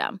system.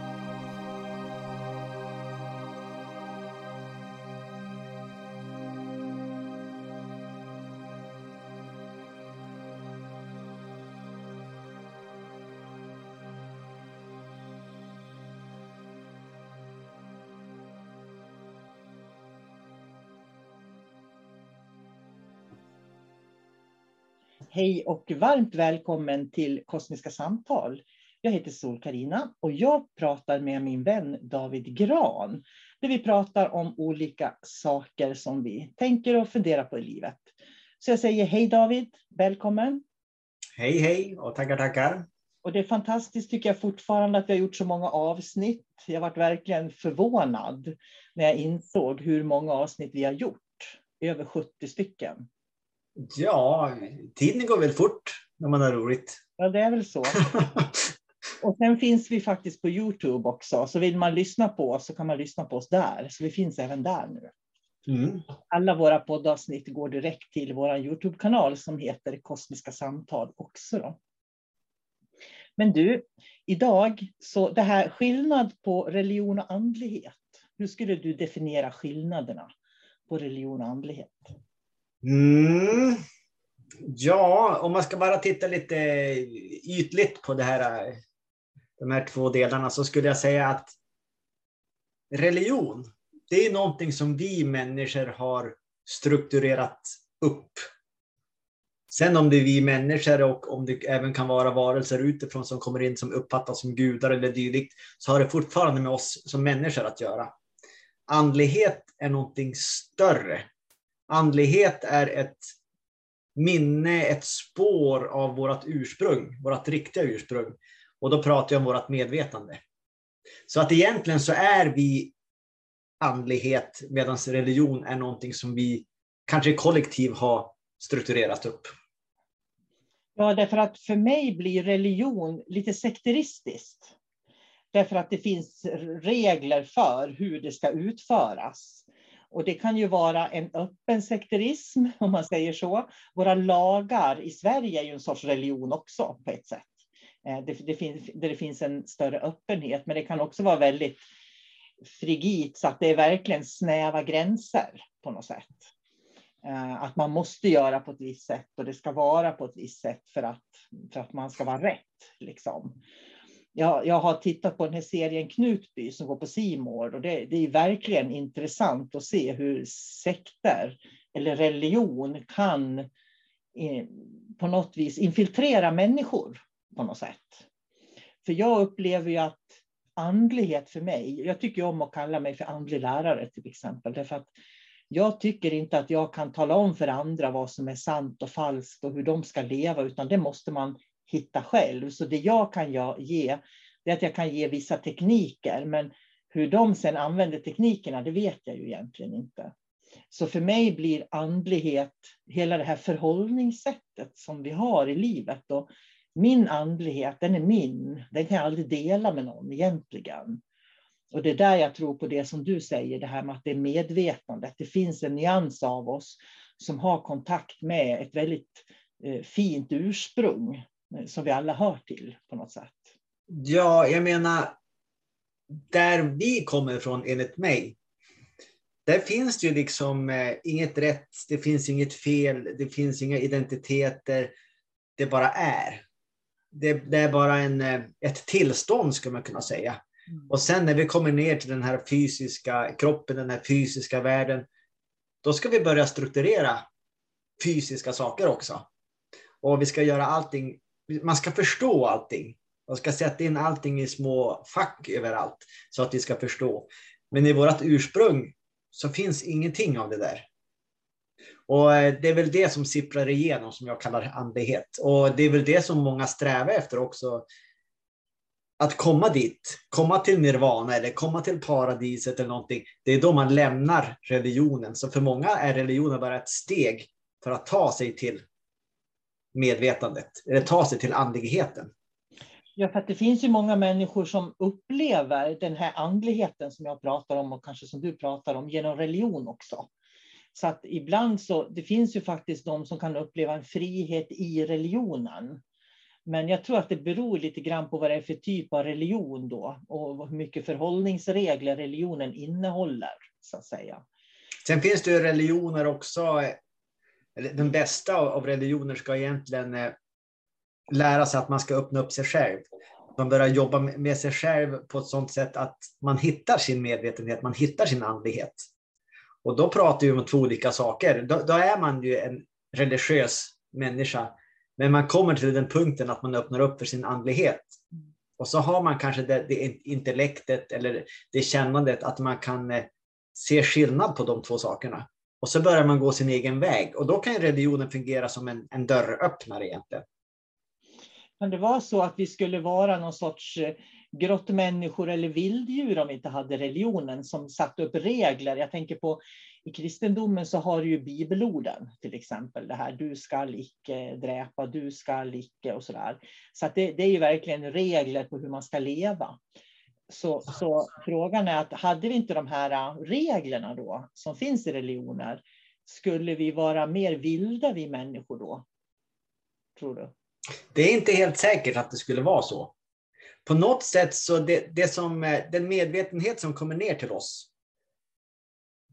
Hej och varmt välkommen till Kosmiska samtal. Jag heter sol karina och jag pratar med min vän David Gran. Där vi pratar om olika saker som vi tänker och funderar på i livet. Så jag säger hej David, välkommen. Hej hej och tackar tackar. Och det är fantastiskt tycker jag fortfarande att vi har gjort så många avsnitt. Jag varit verkligen förvånad när jag insåg hur många avsnitt vi har gjort. Över 70 stycken. Ja, tiden går väl fort när man har roligt. Ja, det är väl så. Och sen finns vi faktiskt på Youtube också, så vill man lyssna på oss så kan man lyssna på oss där. Så vi finns även där nu. Mm. Alla våra poddavsnitt går direkt till vår Youtube-kanal som heter Kosmiska samtal också. Då. Men du, idag, så det här skillnad på religion och andlighet. Hur skulle du definiera skillnaderna på religion och andlighet? Mm. Ja, om man ska bara titta lite ytligt på det här, de här två delarna så skulle jag säga att religion, det är någonting som vi människor har strukturerat upp. Sen om det är vi människor och om det även kan vara varelser utifrån som kommer in som uppfattas som gudar eller dylikt, så har det fortfarande med oss som människor att göra. Andlighet är någonting större. Andlighet är ett minne, ett spår av vårt ursprung, vårt riktiga ursprung. Och då pratar jag om vårt medvetande. Så att egentligen så är vi andlighet medan religion är någonting som vi kanske kollektiv har strukturerat upp. Ja, därför att för mig blir religion lite sekteristiskt. Därför att det finns regler för hur det ska utföras. Och det kan ju vara en öppen sekterism, om man säger så. Våra lagar i Sverige är ju en sorts religion också på ett sätt. Eh, det, det finns, där det finns en större öppenhet, men det kan också vara väldigt frigitt så att det är verkligen snäva gränser på något sätt. Eh, att man måste göra på ett visst sätt och det ska vara på ett visst sätt för att, för att man ska vara rätt. Liksom. Jag, jag har tittat på den här serien Knutby som går på Simor och det, det är verkligen intressant att se hur sekter eller religion kan eh, på något vis infiltrera människor på något sätt. För jag upplever ju att andlighet för mig, jag tycker om att kalla mig för andlig lärare till exempel, därför att jag tycker inte att jag kan tala om för andra vad som är sant och falskt och hur de ska leva, utan det måste man hitta själv. Så det jag kan ge, det är att jag kan ge vissa tekniker, men hur de sen använder teknikerna, det vet jag ju egentligen inte. Så för mig blir andlighet hela det här förhållningssättet som vi har i livet. Och min andlighet, den är min. Den kan jag aldrig dela med någon egentligen. Och det är där jag tror på det som du säger, det här med att det är medvetandet. Det finns en nyans av oss som har kontakt med ett väldigt eh, fint ursprung som vi alla hör till på något sätt. Ja, jag menar, där vi kommer ifrån enligt mig, där finns det ju liksom eh, inget rätt, det finns inget fel, det finns inga identiteter, det bara är. Det, det är bara en, ett tillstånd skulle man kunna säga. Mm. Och sen när vi kommer ner till den här fysiska kroppen, den här fysiska världen, då ska vi börja strukturera fysiska saker också. Och vi ska göra allting, man ska förstå allting. Man ska sätta in allting i små fack överallt så att vi ska förstå. Men i vårt ursprung så finns ingenting av det där. Och eh, det är väl det som sipprar igenom som jag kallar andlighet. Och det är väl det som många strävar efter också att komma dit, komma till nirvana eller komma till paradiset eller någonting, det är då man lämnar religionen. Så för många är religionen bara ett steg för att ta sig till medvetandet, eller ta sig till andligheten. Ja, för det finns ju många människor som upplever den här andligheten som jag pratar om och kanske som du pratar om genom religion också. Så att ibland så, det finns ju faktiskt de som kan uppleva en frihet i religionen. Men jag tror att det beror lite grann på vad det är för typ av religion då och hur mycket förhållningsregler religionen innehåller, så att säga. Sen finns det ju religioner också. Den bästa av religioner ska egentligen eh, lära sig att man ska öppna upp sig själv. Man börjar jobba med sig själv på ett sådant sätt att man hittar sin medvetenhet, man hittar sin andlighet. Och då pratar vi om två olika saker. Då, då är man ju en religiös människa men man kommer till den punkten att man öppnar upp för sin andlighet. Och så har man kanske det, det intellektet eller det kännandet att man kan eh, se skillnad på de två sakerna. Och så börjar man gå sin egen väg och då kan religionen fungera som en, en dörröppnare egentligen. Kan det vara så att vi skulle vara någon sorts eh, grottmänniskor eller vilddjur om vi inte hade religionen som satte upp regler? Jag tänker på i kristendomen så har du ju bibelorden, till exempel det här du skall icke dräpa, du skall icke och sådär. Så där. det, det är ju verkligen regler på hur man ska leva. Så, så frågan är att hade vi inte de här äh, reglerna då, som finns i religioner, skulle vi vara mer vilda vi människor då? Tror du? Det är inte helt säkert att det skulle vara så. På något sätt så det, det som, äh, den medvetenhet som kommer ner till oss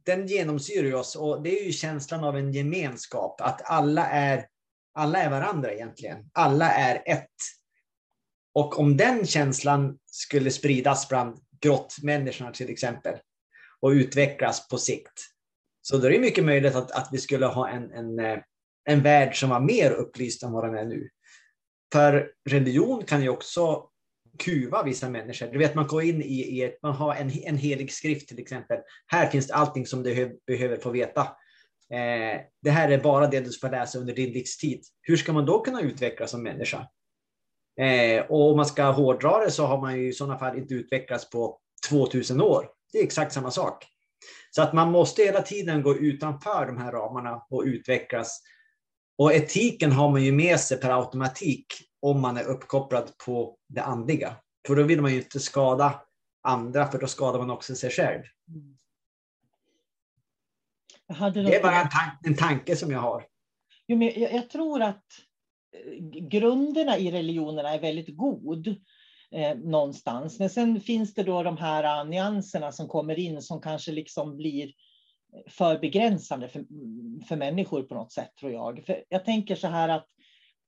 den genomsyrar oss och det är ju känslan av en gemenskap, att alla är, alla är varandra egentligen. Alla är ett. Och om den känslan skulle spridas bland grottmänniskorna till exempel och utvecklas på sikt, så då är det mycket möjligt att, att vi skulle ha en, en, eh, en värld som var mer upplyst än vad den är nu. För religion kan ju också kuva vissa människor. Du vet, man går in i, i ett, man har en, en helig skrift till exempel. Här finns allting som du behöver få veta. Eh, det här är bara det du ska läsa under din livstid. Hur ska man då kunna utvecklas som människa? Eh, och om man ska hårdra det så har man ju i sådana fall inte utvecklats på 2000 år. Det är exakt samma sak. Så att man måste hela tiden gå utanför de här ramarna och utvecklas. Och etiken har man ju med sig per automatik om man är uppkopplad på det andliga. För då vill man ju inte skada andra, för då skadar man också sig själv. Det är bara en, tan en tanke som jag har. Jo, men jag, jag, tror att Eh, grunderna i religionerna är väldigt god eh, någonstans. Men sen finns det då de här eh, nyanserna som kommer in som kanske liksom blir eh, för begränsande för, mm, för människor på något sätt, tror jag. För jag tänker så här att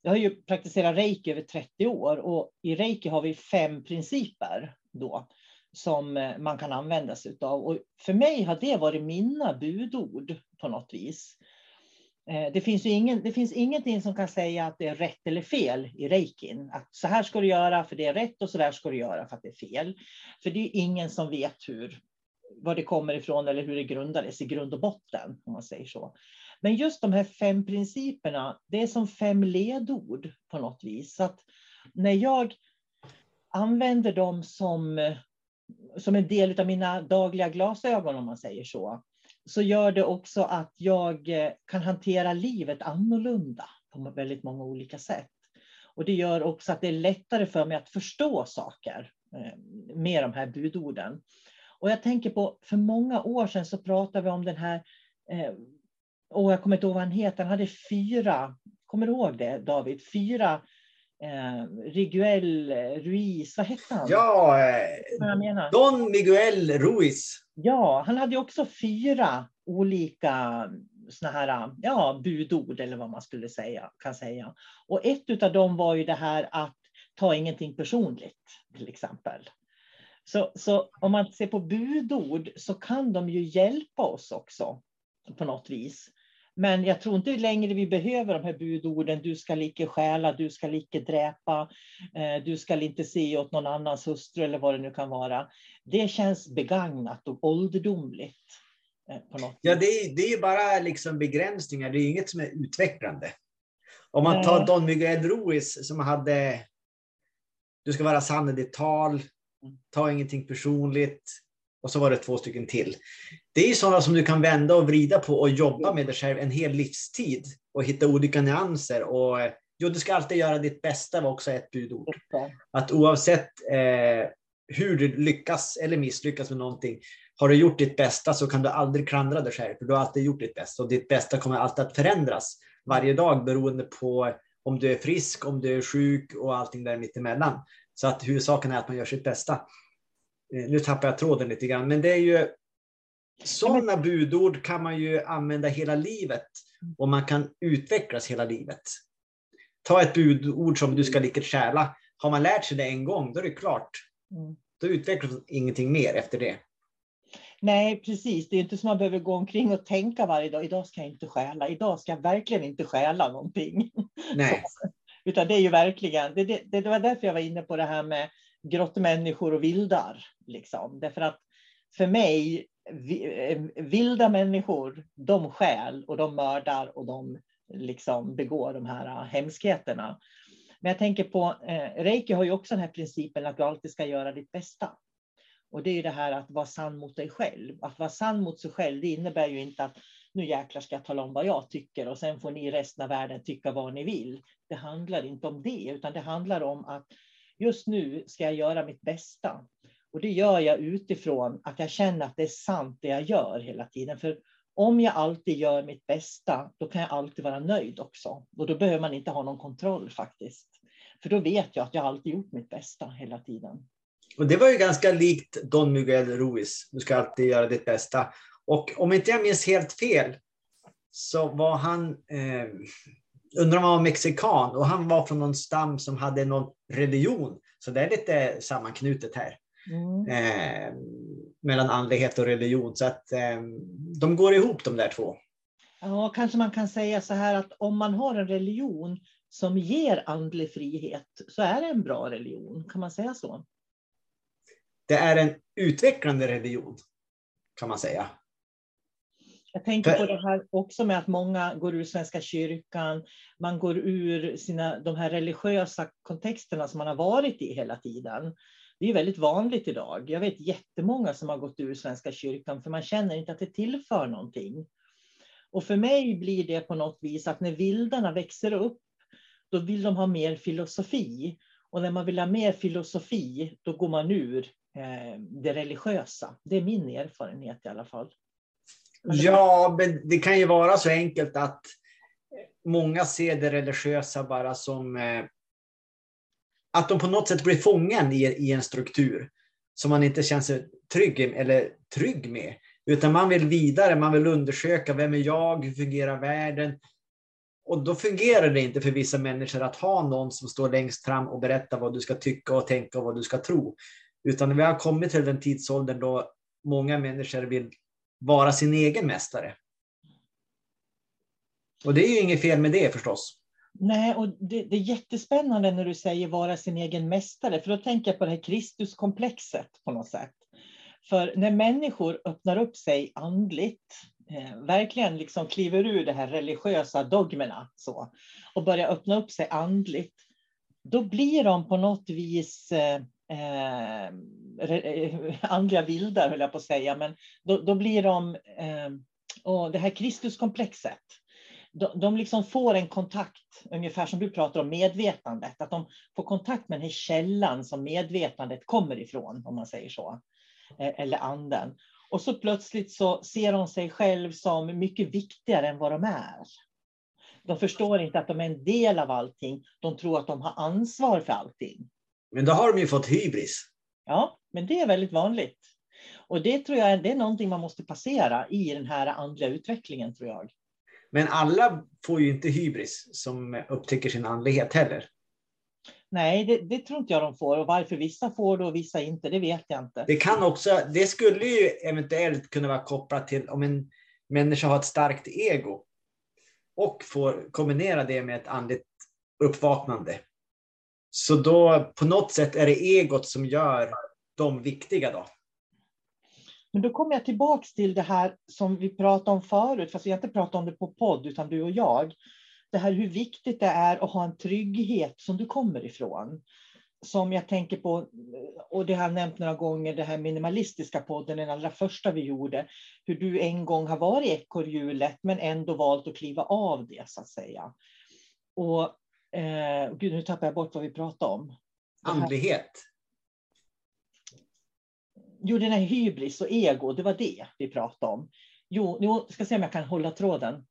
jag har ju praktiserat reiki över 30 år och i reiki har vi fem principer då som man kan använda sig av. Och för mig har det varit mina budord på något vis. Eh, det finns, ju ingen, det finns ingenting som kan säga att det är rätt eller fel i reikin. Att så här ska du göra för det är rätt och så där ska du göra för att det är fel. För det är ingen som vet hur, var det kommer ifrån eller hur det grundades i grund och botten, om man säger så. Men just de här fem principerna, det är som fem ledord på något vis. Så att när jag använder dem som, som en del av mina dagliga glasögon, om man säger så, så gör det också att jag eh, kan hantera livet annorlunda på väldigt många olika sätt. Och det gör också att det är lättare för mig att förstå saker eh, med de här budorden. Och jag tänker på, för många år sedan så pratade vi om den här eh, och jag kommer inte ihåg vad han heter, han hade fyra, kommer du ihåg det David? Fyra eh, Riguel Ruiz, vad hette han? Ja, eh, Don Miguel Ruiz. Ja, han hade också fyra olika såna här, ja, budord eller vad man skulle säga, kan säga. Och ett av dem var ju det här att ta ingenting personligt, till exempel. Så, så om man ser på budord så kan de ju hjälpa oss också på något vis. Men jag tror inte längre vi behöver de här budorden. Du ska icke stjäla, du ska icke dräpa, eh, du ska inte se åt någon annans hustru eller vad det nu kan vara. Det känns begagnat och ålderdomligt. Eh, ja, det är, det är bara liksom begränsningar. Det är inget som är utvecklande. Om man tar Don Miguel Ruiz som hade Du ska vara sann i ditt tal, ta ingenting personligt, och så var det två stycken till. Det är sådana som du kan vända och vrida på och jobba med dig själv en hel livstid och hitta olika nyanser. Och, jo, du ska alltid göra ditt bästa var också ett budord. Att oavsett eh, hur du lyckas eller misslyckas med någonting, har du gjort ditt bästa så kan du aldrig klandra dig själv, för du har alltid gjort ditt bästa. Och ditt bästa kommer alltid att förändras varje dag beroende på om du är frisk, om du är sjuk och allting där mittemellan. Så att huvudsaken är att man gör sitt bästa. Eh, nu tappar jag tråden lite grann, men det är ju sådana budord kan man ju använda hela livet och man kan utvecklas hela livet. Ta ett budord som du ska lika kärla. Har man lärt sig det en gång, då är det klart. Mm. Då utvecklas ingenting mer efter det. Nej, precis. Det är inte som man behöver gå omkring och tänka varje dag. Idag ska jag inte stjäla. Idag ska jag verkligen inte stjäla någonting. Nej. Utan det är ju verkligen, det, det, det var därför jag var inne på det här med grottmänniskor och vildar. Liksom. Därför att för mig, eh, vilda människor, de skäl och de mördar och de liksom begår de här eh, hemskheterna. Men jag tänker på, eh, Reiki har ju också den här principen att du alltid ska göra ditt bästa. Och det är ju det här att vara sann mot dig själv. Att vara sann mot sig själv, det innebär ju inte att nu jäklar ska jag tala om vad jag tycker och sen får ni i resten av världen tycka vad ni vill. Det handlar inte om det, utan det handlar om att just nu ska jag göra mitt bästa. Och det gör jag utifrån att jag känner att det är sant det jag gör hela tiden. För om jag alltid gör mitt bästa, då kan jag alltid vara nöjd också. Och då behöver man inte ha någon kontroll faktiskt. För då vet jag att jag alltid gjort mitt bästa hela tiden. Och det var ju ganska likt Don Miguel Ruiz. Du ska alltid göra ditt bästa. Och om inte jag minns helt fel så var han, eh, undrar om han var mexikan och han var från någon stam som hade någon religion. Så det är lite sammanknutet här. Mm. Eh, mellan andlighet och religion. Så att eh, de går ihop de där två. Ja, kanske man kan säga så här att om man har en religion som ger andlig frihet så är det en bra religion. Kan man säga så? Det är en utvecklande religion kan man säga. Jag tänker på det här också med att många går ur Svenska kyrkan, man går ur sina, de här religiösa kontexterna som man har varit i hela tiden. Det är väldigt vanligt idag. Jag vet jättemånga som har gått ur Svenska kyrkan för man känner inte att det tillför någonting. Och för mig blir det på något vis att när vildarna växer upp, då vill de ha mer filosofi. Och när man vill ha mer filosofi, då går man ur eh, det religiösa. Det är min erfarenhet i alla fall. Ja, men det kan ju vara så enkelt att många ser det religiösa bara som eh, att de på något sätt blir fången i, i en struktur som man inte känner sig trygg, eller trygg med. Utan man vill vidare, man vill undersöka vem är jag, hur fungerar världen? Och då fungerar det inte för vissa människor att ha någon som står längst fram och berättar vad du ska tycka och tänka och vad du ska tro. Utan vi har kommit till den tidsåldern då många människor vill vara sin egen mästare. Och det är ju inget fel med det förstås. Nej, och det, det, är jättespännande när du säger vara sin egen mästare, för då tänker jag på det här Kristuskomplexet på något sätt. För när människor öppnar upp sig andligt, eh, verkligen liksom kliver ur de här religiösa dogmerna så, och börjar öppna upp sig andligt, då blir de på något vis eh, eh, eh andliga vildar, höll jag på att säga, men då, då blir de, eh, och det här Kristuskomplexet, de, de liksom får en kontakt, ungefär som du pratar om medvetandet, att de får kontakt med den här källan som medvetandet kommer ifrån, om man säger så, eh, eller anden. Och så plötsligt så ser de sig själv som mycket viktigare än vad de är. De förstår inte att de är en del av allting. De tror att de har ansvar för allting. Men då har de ju fått hybris. Ja, men det är väldigt vanligt. Och det tror jag det är någonting man måste passera i den här andliga utvecklingen, tror jag. Men alla får ju inte hybris som upptäcker sin andlighet heller. Nej, det, det, tror inte jag de får. Och varför vissa får det och vissa inte, det vet jag inte. Det, kan också, det skulle ju eventuellt kunna vara kopplat till om en människa har ett starkt ego och får kombinera det med ett andligt uppvaknande. Så då på något sätt är det egot som gör dem viktiga då. Men då kommer jag tillbaks till det här som vi pratade om förut, fast vi har inte pratat om det på podd, utan du och jag. Det här hur viktigt det är att ha en trygghet som du kommer ifrån. Som jag tänker på, och det har jag nämnt några gånger, det här minimalistiska podden, den allra första vi gjorde. Hur du en gång har varit ekorrhjulet, men ändå valt att kliva av det, så att säga. Och eh, gud, nu tappar jag bort vad vi pratade om. Andlighet jo, den här hybris och ego, det var det vi pratade om. Jo, jag ska se om jag kan hålla tråden.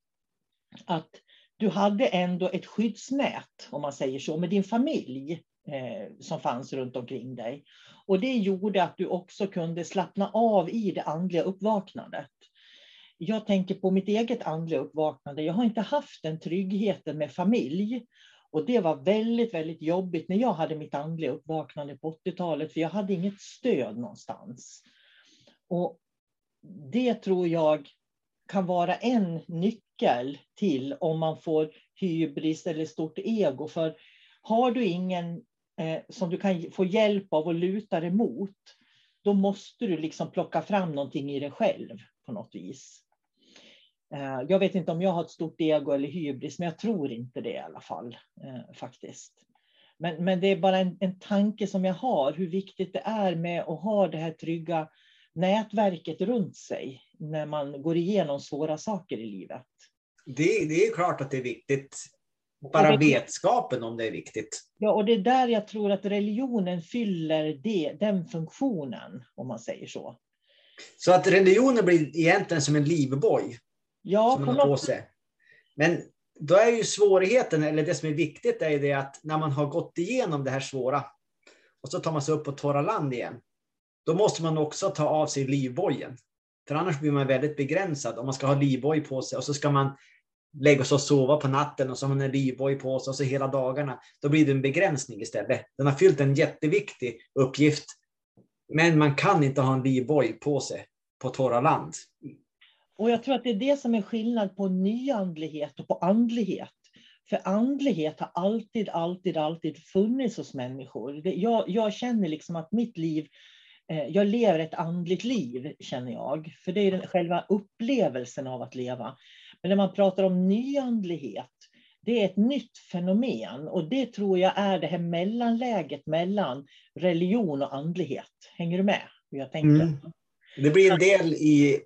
Att du hade ändå ett skyddsnät, om man säger så, med din familj eh, som fanns runt omkring dig. Och det gjorde att du också kunde slappna av i det andliga uppvaknandet. Jag tänker på mitt eget andliga uppvaknande. Jag har inte haft den tryggheten med familj. Och det var väldigt, väldigt jobbigt när jag hade mitt andliga uppvaknande på 80-talet, för jag hade inget stöd någonstans. Och det tror jag kan vara en nyckel till om man får hybris eller stort ego. För har du ingen eh, som du kan få hjälp av och luta dig mot, då måste du liksom plocka fram någonting i dig själv på något vis. Eh, jag vet inte om jag har ett stort ego eller hybris, men jag tror inte det i alla fall eh, faktiskt. Men, men det är bara en, en tanke som jag har, hur viktigt det är med att ha det här trygga nätverket runt sig när man går igenom svåra saker i livet. Det, det är klart att det är viktigt. Bara det, vetskapen om det är viktigt. Ja, och det är där jag tror att religionen fyller det, den funktionen, om man säger så. Så att religionen blir egentligen som en livboj Ja, som man har på sig. Men då är ju svårigheten, eller det som är viktigt, är det att när man har gått igenom det här svåra och så tar man sig upp på torra land igen. Då måste man också ta av sig livbojen. För annars blir man väldigt begränsad om man ska ha livboj på sig och så ska man lägga sig och sova på natten och så har man en livboj på sig och så hela dagarna. Då blir det en begränsning istället. Den har fyllt en jätteviktig uppgift. Men man kan inte ha en livboj på sig på torra land. Och jag tror att det är det som är skillnad på nyandlighet och på andlighet. För andlighet har alltid, alltid, alltid funnits hos människor. Jag, jag känner liksom att mitt liv, eh, jag lever ett andligt liv, känner jag. För det är den, själva upplevelsen av att leva. Men när man pratar om nyandlighet, det är ett nytt fenomen. Och det tror jag är det här mellanläget mellan religion och andlighet. Hänger du med? Hur jag tänker? Mm. Det blir en del i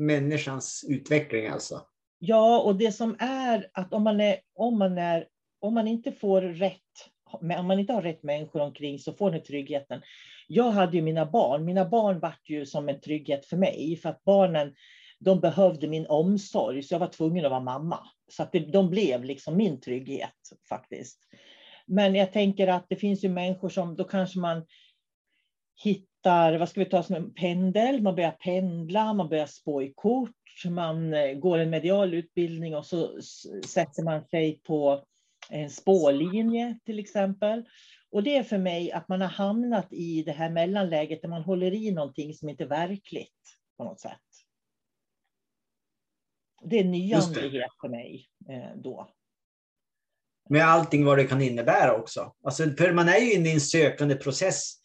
människans utveckling alltså? Ja, och det som är att om man, är, om man, är, om man inte får rätt, om man inte har rätt människor omkring så får ni tryggheten. Jag hade ju mina barn. Mina barn vart ju som en trygghet för mig för att barnen de behövde min omsorg så jag var tvungen att vara mamma. Så att det, de blev liksom min trygghet faktiskt. Men jag tänker att det finns ju människor som då kanske man hittar, vad ska vi ta som en pendel, man börjar pendla, man börjar spå i kort, man eh, går en medial utbildning och så sätter man sig på en spårlinje till exempel. Och det är för mig att man har hamnat i det här mellanläget där man håller i någonting som inte är verkligt på något sätt. Det är nyandlighet för mig eh, då. Med allting vad det kan innebära också. Alltså, för man är ju inne i en sökande process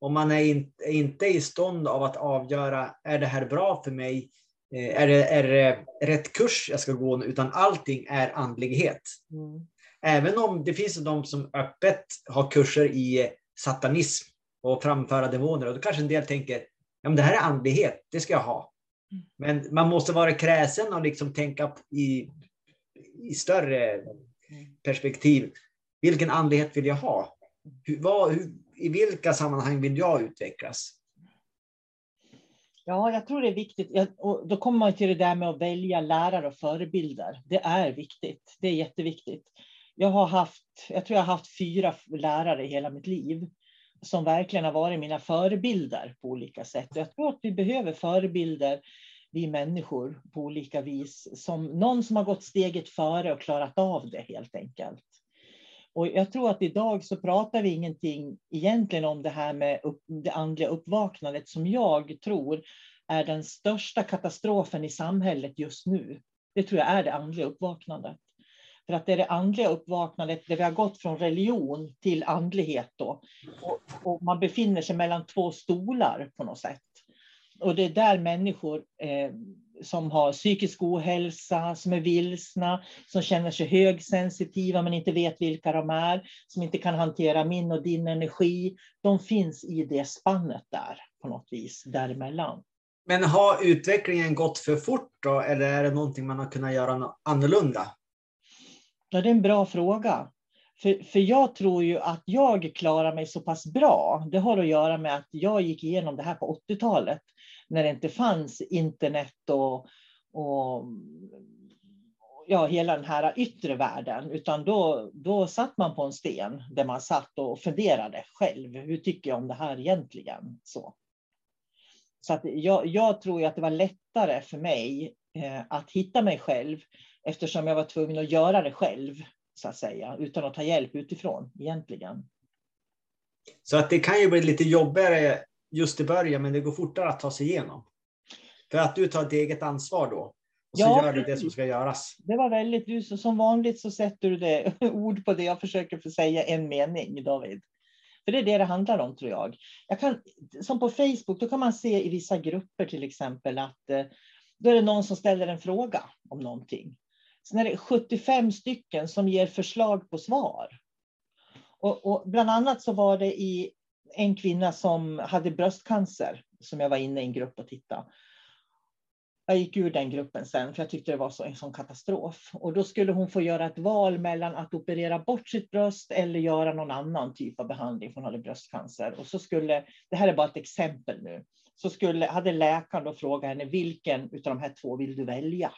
och man är inte, inte i stånd av att avgöra, är det här bra för mig? Eh, är det, är det rätt kurs jag ska gå? Utan allting är andlighet. Mm. Även om det finns de som öppet har kurser i satanism och framföra demoner. Och då kanske en del tänker, ja men det här är andlighet, det ska jag ha. Mm. Men man måste vara kräsen och liksom tänka i, i större mm. perspektiv. Vilken andlighet vill jag ha? Hur, vad, hur, i vilka sammanhang vill jag utvecklas? Ja, jag tror det är viktigt. Och då kommer man till det där med att välja lärare och förebilder. Det är viktigt. Det är jätteviktigt. Jag har haft, jag tror jag har haft fyra lärare i hela mitt liv som verkligen har varit mina förebilder på olika sätt. Jag tror att vi behöver förebilder, vi människor, på olika vis. Som någon som har gått steget före och klarat av det helt enkelt. Och jag tror att idag så pratar vi ingenting egentligen om det här med upp, det andliga uppvaknandet som jag tror är den största katastrofen i samhället just nu. Det tror jag är det andliga uppvaknandet. För att det är det andliga uppvaknandet där vi har gått från religion till andlighet då. Och, och man befinner sig mellan två stolar på något sätt. Och det är där människor eh, som har psykisk ohälsa, som är vilsna, som känner sig högsensitiva men inte vet vilka de är, som inte kan hantera min och din energi. De finns i det spannet där på något vis, däremellan. Men har utvecklingen gått för fort då, eller är det någonting man har kunnat göra annorlunda? Ja, det är en bra fråga. För, för jag tror ju att jag klarar mig så pass bra. Det har att göra med att jag gick igenom det här på 80-talet när det inte fanns internet och, och ja, hela den här yttre världen, utan då, då satt man på en sten där man satt och funderade själv. Hur tycker jag om det här egentligen? Så, så att jag, jag tror att det var lättare för mig eh, att hitta mig själv eftersom jag var tvungen att göra det själv, så att säga, utan att ta hjälp utifrån egentligen. Så att det kan ju bli lite jobbigare just i början, men det går fortare att ta sig igenom. För att du tar ett eget ansvar då. Och så ja, gör du det som ska göras. Det var väldigt, du, som vanligt så sätter du det, ord på det jag försöker få säga en mening, David. För det är det det handlar om, tror jag. jag kan, som på Facebook, då kan man se i vissa grupper till exempel att eh, då är det någon som ställer en fråga om någonting. Sen är det 75 stycken som ger förslag på svar. Och, och bland annat så var det i en kvinna som hade bröstcancer som jag var inne i en grupp och tittade. Jag gick ur den gruppen sen för jag tyckte det var så, en sån katastrof. Och då skulle hon få göra ett val mellan att operera bort sitt bröst eller göra någon annan typ av behandling, för hon hade bröstcancer. Och så skulle, det här är bara ett exempel nu, så skulle, hade läkaren då frågat henne vilken av de här två vill du välja?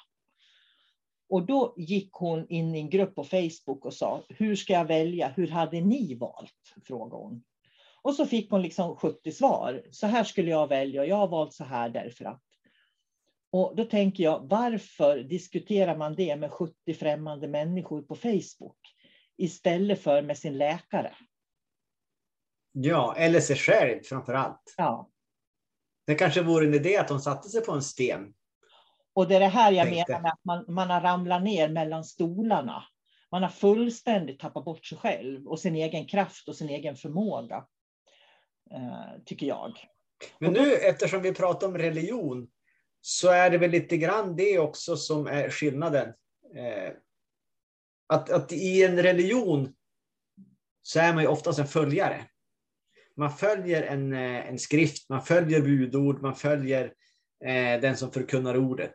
Och då gick hon in i en grupp på Facebook och sa, hur ska jag välja? Hur hade ni valt? frågade hon. Och så fick hon liksom 70 svar. Så här skulle jag välja jag har valt så här därför att. Och då tänker jag, varför diskuterar man det med 70 främmande människor på Facebook istället för med sin läkare? Ja, eller sig själv framför allt. Ja. Det kanske vore en idé att hon satte sig på en sten. Och det är det här jag Tänkte. menar med att man, man har ramlat ner mellan stolarna. Man har fullständigt tappat bort sig själv och sin egen kraft och sin egen förmåga. Eh, tycker jag. Men nu eftersom vi pratar om religion så är det väl lite grann det också som är skillnaden. Eh, att, att i en religion så är man ju oftast en följare. Man följer en, eh, en skrift, man följer budord, man följer den som förkunnar ordet.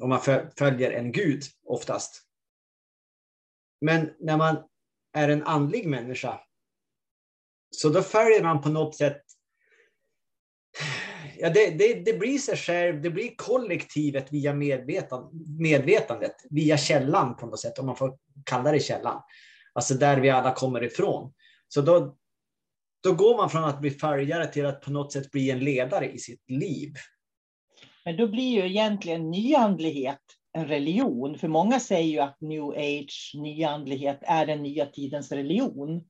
Och man följer en gud oftast. Men när man är en andlig människa så då följer man på något sätt Ja, det, det, det, blir sig själv, det blir kollektivet via medvetan, medvetandet, via källan på något sätt, om man får kalla det källan. Alltså där vi alla kommer ifrån. Så då, då går man från att bli följare till att på något sätt bli en ledare i sitt liv. Men då blir ju egentligen nyandlighet en religion, för många säger ju att new age, nyandlighet är den nya tidens religion.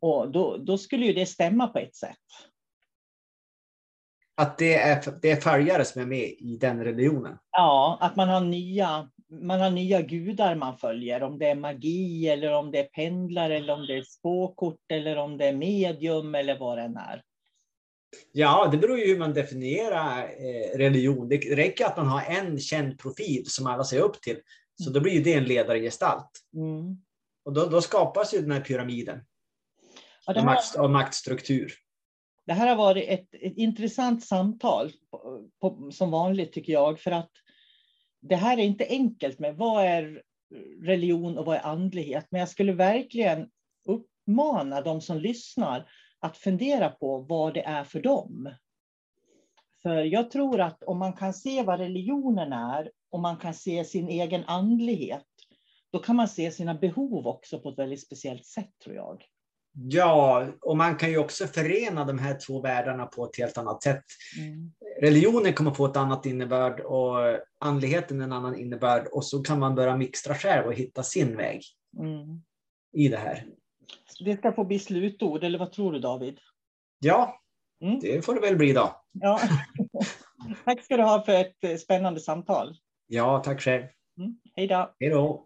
Och då, då skulle ju det stämma på ett sätt att det är, det är följare som är med i den religionen? Ja, att man har nya man har nya gudar man följer, om det är magi eller om det är pendlar eller om det är spåkort eller om det är medium eller vad det än är. Ja, det beror ju hur man definierar eh, religion. Det räcker att man har en känd profil som alla ser upp till, så då blir ju det en ledargestalt. Mm. Och då, då, skapas ju den här pyramiden ja, här... makt, av maktstruktur. Det här har varit ett, ett intressant samtal, på, på, som vanligt tycker jag, för att det här är inte enkelt med vad är religion och vad är andlighet, men jag skulle verkligen uppmana de som lyssnar att fundera på vad det är för dem. För jag tror att om man kan se vad religionen är och man kan se sin egen andlighet, då kan man se sina behov också på ett väldigt speciellt sätt tror jag. Ja, och man kan ju också förena de här två världarna på ett helt annat sätt. Mm. Religionen kommer få ett annat innebörd och andligheten en annan innebörd och så kan man börja mixtra själv och hitta sin väg mm. i det här. Det ska få bli slutord, eller vad tror du David? Ja, mm. det får det väl bli då. Ja. tack ska du ha för ett eh, spännande samtal. Ja, tack själv. Mm. Hej då. Hej då.